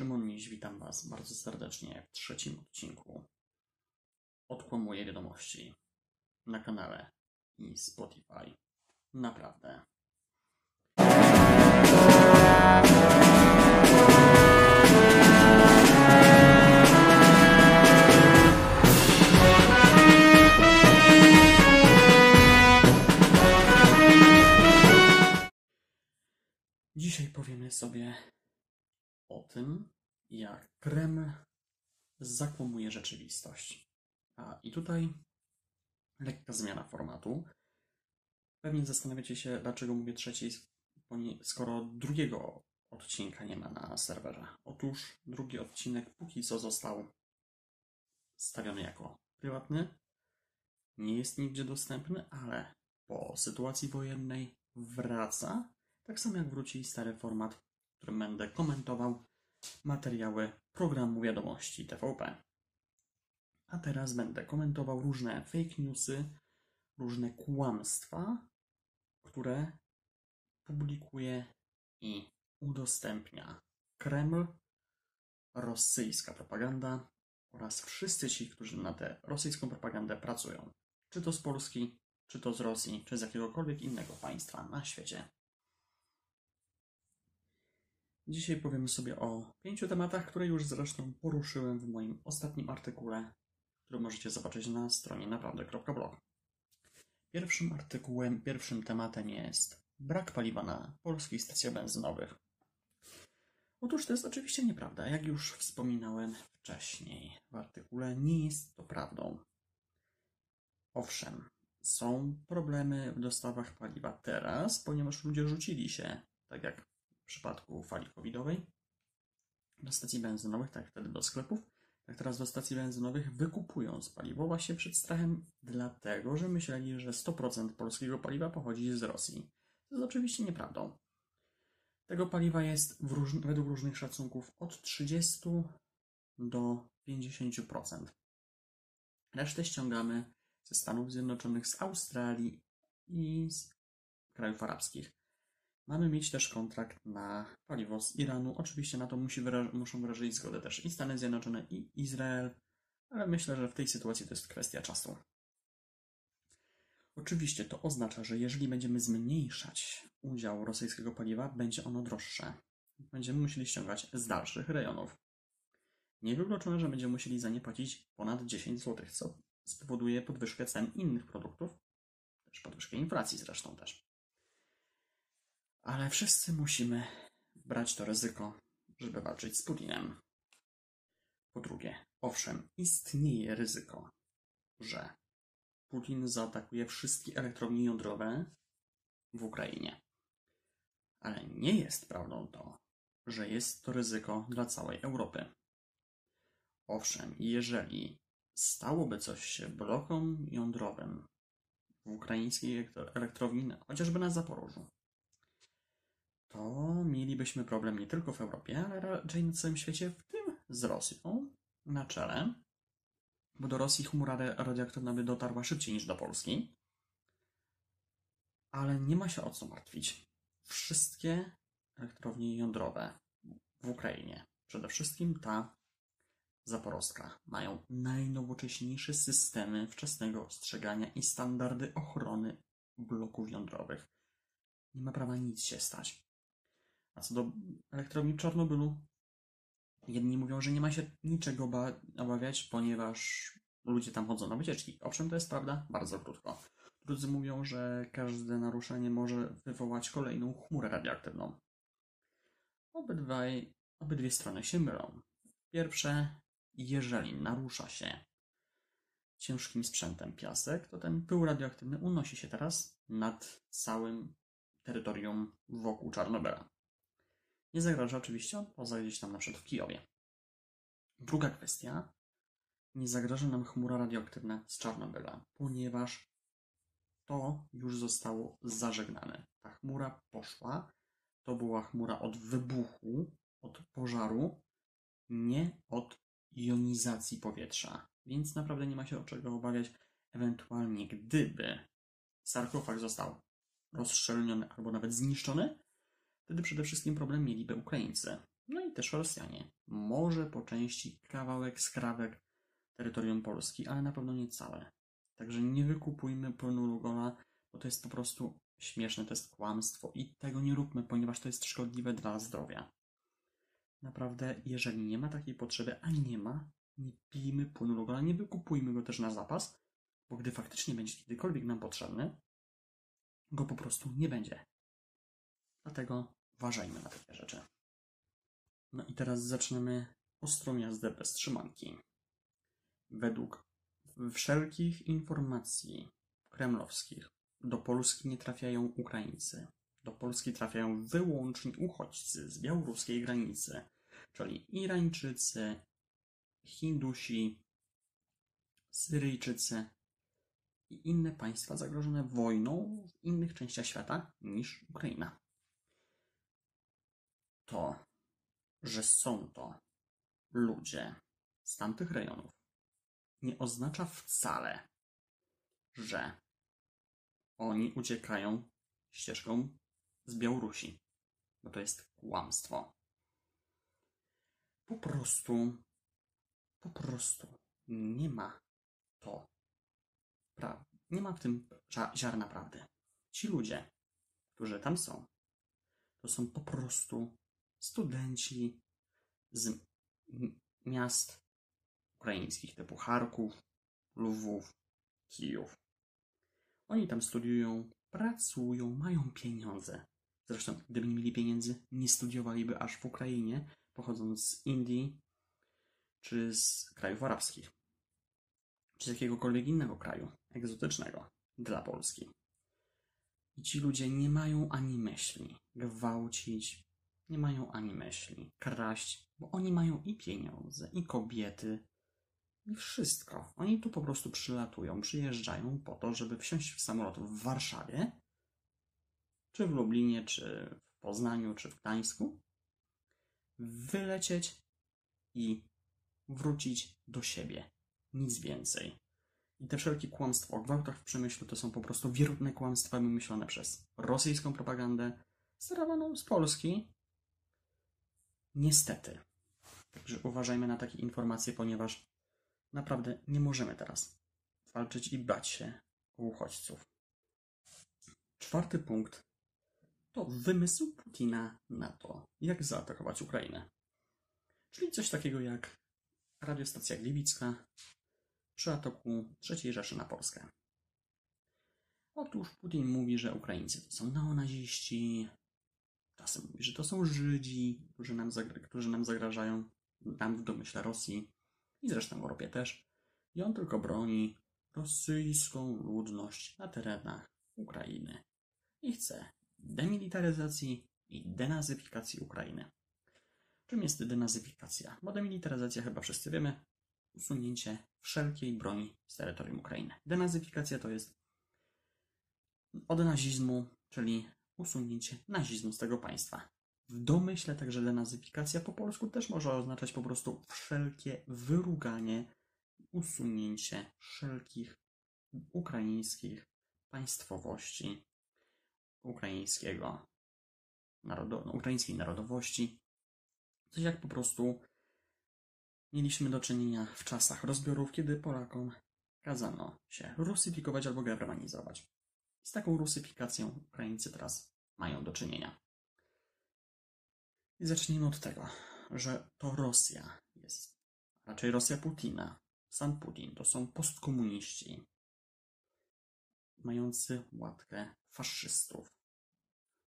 Szymon Miś, witam Was bardzo serdecznie w trzecim odcinku Odkłamuję wiadomości na kanale i Spotify. Naprawdę. Dzisiaj powiemy sobie o tym, jak Kreml zakłamuje rzeczywistość. A i tutaj lekka zmiana formatu. Pewnie zastanawiacie się, dlaczego mówię trzeci, skoro drugiego odcinka nie ma na serwerze. Otóż drugi odcinek póki co został stawiony jako prywatny. Nie jest nigdzie dostępny, ale po sytuacji wojennej wraca. Tak samo jak wróci stary format, którym będę komentował materiały programu wiadomości TVP. A teraz będę komentował różne fake newsy, różne kłamstwa, które publikuje i udostępnia Kreml, rosyjska propaganda oraz wszyscy ci, którzy na tę rosyjską propagandę pracują. Czy to z Polski, czy to z Rosji, czy z jakiegokolwiek innego państwa na świecie. Dzisiaj powiemy sobie o pięciu tematach, które już zresztą poruszyłem w moim ostatnim artykule, który możecie zobaczyć na stronie naprawdę.blog. Pierwszym artykułem, pierwszym tematem jest brak paliwa na polskich stacjach benzynowych. Otóż to jest oczywiście nieprawda. Jak już wspominałem wcześniej w artykule, nie jest to prawdą. Owszem, są problemy w dostawach paliwa teraz, ponieważ ludzie rzucili się, tak jak przypadku fali covidowej, do stacji benzynowych, tak wtedy do sklepów, tak teraz do stacji benzynowych, wykupując paliwo właśnie przed strachem, dlatego że myśleli, że 100% polskiego paliwa pochodzi z Rosji. To jest oczywiście nieprawdą. Tego paliwa jest róż... według różnych szacunków od 30 do 50%. Resztę ściągamy ze Stanów Zjednoczonych, z Australii i z krajów arabskich. Mamy mieć też kontrakt na paliwo z Iranu. Oczywiście na to musi muszą wyrazić zgodę też i Stany Zjednoczone, i Izrael, ale myślę, że w tej sytuacji to jest kwestia czasu. Oczywiście to oznacza, że jeżeli będziemy zmniejszać udział rosyjskiego paliwa, będzie ono droższe. Będziemy musieli ściągać z dalszych rejonów. Niewykluczone, że będziemy musieli za nie płacić ponad 10 zł, co spowoduje podwyżkę cen innych produktów, też podwyżkę inflacji zresztą też. Ale wszyscy musimy brać to ryzyko, żeby walczyć z Putinem. Po drugie, owszem, istnieje ryzyko, że Putin zaatakuje wszystkie elektrownie jądrowe w Ukrainie. Ale nie jest prawdą to, że jest to ryzyko dla całej Europy. Owszem, jeżeli stałoby coś się blokom jądrowym w ukraińskiej elektrowni, chociażby na Zaporożu, to mielibyśmy problem nie tylko w Europie, ale raczej na całym świecie, w tym z Rosją na czele, bo do Rosji chmura radioaktywna by dotarła szybciej niż do Polski. Ale nie ma się o co martwić. Wszystkie elektrownie jądrowe w Ukrainie, przede wszystkim ta zaporowska, mają najnowocześniejsze systemy wczesnego ostrzegania i standardy ochrony bloków jądrowych. Nie ma prawa nic się stać. A co do elektrowni Czarnobylu, jedni mówią, że nie ma się niczego obawiać, ponieważ ludzie tam chodzą na wycieczki. Owszem, to jest prawda, bardzo krótko. Drudzy mówią, że każde naruszenie może wywołać kolejną chmurę radioaktywną. Obydwaj, obydwie strony się mylą. Pierwsze, jeżeli narusza się ciężkim sprzętem piasek, to ten pył radioaktywny unosi się teraz nad całym terytorium wokół Czarnobyla. Nie zagraża oczywiście poza gdzieś tam na przykład w Kijowie. Druga kwestia. Nie zagraża nam chmura radioaktywna z Czarnobyla, ponieważ to już zostało zażegnane. Ta chmura poszła. To była chmura od wybuchu, od pożaru, nie od jonizacji powietrza. Więc naprawdę nie ma się o czego obawiać. Ewentualnie gdyby sarkofag został rozszczelniony albo nawet zniszczony, wtedy przede wszystkim problem mieliby Ukraińcy. no i też Rosjanie. Może po części kawałek, skrawek terytorium Polski, ale na pewno nie całe. Także nie wykupujmy płynu Lugola, bo to jest po prostu śmieszne, to jest kłamstwo i tego nie róbmy, ponieważ to jest szkodliwe dla zdrowia. Naprawdę, jeżeli nie ma takiej potrzeby, a nie ma, nie pijmy płynu Lugola, nie wykupujmy go też na zapas, bo gdy faktycznie będzie kiedykolwiek nam potrzebny, go po prostu nie będzie. Dlatego uważajmy na takie rzeczy. No i teraz zaczniemy ostrą jazdę bez trzymanki. Według wszelkich informacji kremlowskich do Polski nie trafiają Ukraińcy. Do Polski trafiają wyłącznie uchodźcy z białoruskiej granicy, czyli Irańczycy, Hindusi, Syryjczycy i inne państwa zagrożone wojną w innych częściach świata niż Ukraina. To, że są to ludzie z tamtych rejonów, nie oznacza wcale, że oni uciekają ścieżką z Białorusi, bo to jest kłamstwo. Po prostu, po prostu nie ma to, pra, nie ma w tym ziarna prawdy. Ci ludzie, którzy tam są, to są po prostu studenci z miast ukraińskich typu Charków, Lwów, Kijów. Oni tam studiują, pracują, mają pieniądze. Zresztą, gdyby nie mieli pieniędzy, nie studiowaliby aż w Ukrainie, pochodząc z Indii czy z krajów arabskich, czy z jakiegokolwiek innego kraju egzotycznego dla Polski. I ci ludzie nie mają ani myśli gwałcić, nie mają ani myśli kraść, bo oni mają i pieniądze, i kobiety, i wszystko. Oni tu po prostu przylatują, przyjeżdżają po to, żeby wsiąść w samolot w Warszawie, czy w Lublinie, czy w Poznaniu, czy w Gdańsku, wylecieć i wrócić do siebie. Nic więcej. I te wszelkie kłamstwa o gwałtach w przemyśle to są po prostu wierutne kłamstwa wymyślone przez rosyjską propagandę, sterowaną z Polski. Niestety. Także uważajmy na takie informacje, ponieważ Naprawdę nie możemy teraz walczyć i bać się uchodźców. Czwarty punkt to wymysł Putina na to, jak zaatakować Ukrainę. Czyli coś takiego jak radiostacja Gliwicka przy ataku III Rzeszy na Polskę. Otóż Putin mówi, że Ukraińcy to są neonaziści, czasem mówi, że to są Żydzi, którzy nam, którzy nam zagrażają, nam w domyśle Rosji i zresztą Europie też. I on tylko broni rosyjską ludność na terenach Ukrainy. I chce demilitaryzacji i denazyfikacji Ukrainy. Czym jest denazyfikacja? Bo demilitaryzacja chyba wszyscy wiemy. Usunięcie wszelkiej broni z terytorium Ukrainy. Denazyfikacja to jest od nazizmu, czyli usunięcie nazizmu z tego państwa. W domyśle także denazyfikacja po polsku też może oznaczać po prostu wszelkie wyruganie, usunięcie wszelkich ukraińskich państwowości, ukraińskiego narodo, no, ukraińskiej narodowości. Coś jak po prostu mieliśmy do czynienia w czasach rozbiorów, kiedy Polakom kazano się rusyfikować albo germanizować. Z taką rusyfikacją Ukraińcy teraz mają do czynienia. I zacznijmy od tego, że to Rosja jest, raczej Rosja Putina. Sam Putin to są postkomuniści, mający łatkę faszystów,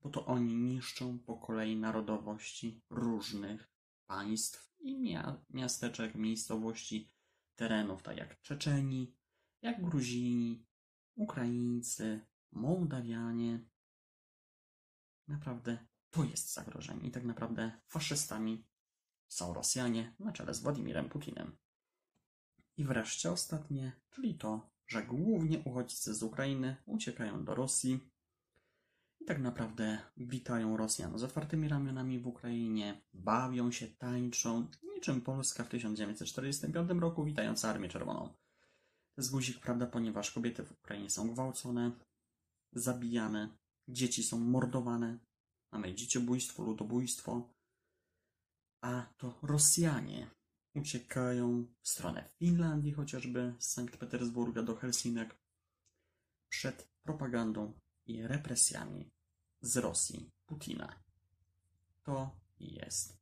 bo to oni niszczą po kolei narodowości różnych państw i miasteczek, miejscowości, terenów, tak jak Czeczeni, jak Gruzini, Ukraińcy, Mołdawianie. Naprawdę to jest zagrożenie i tak naprawdę faszystami są Rosjanie na czele z Władimirem Putinem. I wreszcie ostatnie, czyli to, że głównie uchodźcy z Ukrainy uciekają do Rosji i tak naprawdę witają Rosjan z otwartymi ramionami w Ukrainie, bawią się, tańczą, niczym Polska w 1945 roku witając Armię Czerwoną. To jest guzik, prawda, ponieważ kobiety w Ukrainie są gwałcone, zabijane, dzieci są mordowane, Mamy dzieciobójstwo, ludobójstwo. a to Rosjanie uciekają w stronę Finlandii, chociażby z Sankt Petersburga do Helsinek, przed propagandą i represjami z Rosji Putina. To jest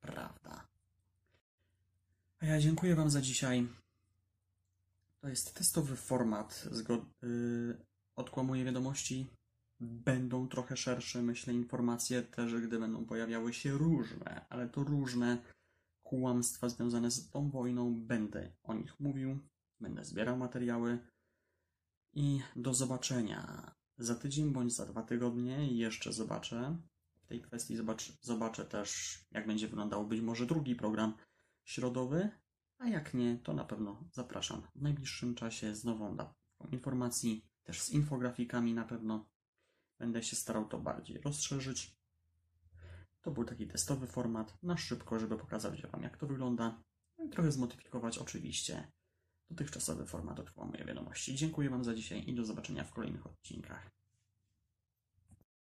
prawda. A ja dziękuję Wam za dzisiaj. To jest testowy format. Zgod- yy, odkłamuję wiadomości. Będą trochę szersze, myślę, informacje też, gdy będą pojawiały się różne, ale to różne kłamstwa związane z tą wojną. Będę o nich mówił, będę zbierał materiały i do zobaczenia za tydzień bądź za dwa tygodnie. Jeszcze zobaczę w tej kwestii. Zobacz, zobaczę też, jak będzie wyglądał być może drugi program środowy, a jak nie, to na pewno zapraszam w najbliższym czasie z nową dawką informacji, też z infografikami na pewno. Będę się starał to bardziej rozszerzyć. To był taki testowy format na szybko, żeby pokazać Wam, jak to wygląda. No i trochę zmodyfikować oczywiście dotychczasowy format odkłamuję wiadomości. Dziękuję Wam za dzisiaj i do zobaczenia w kolejnych odcinkach.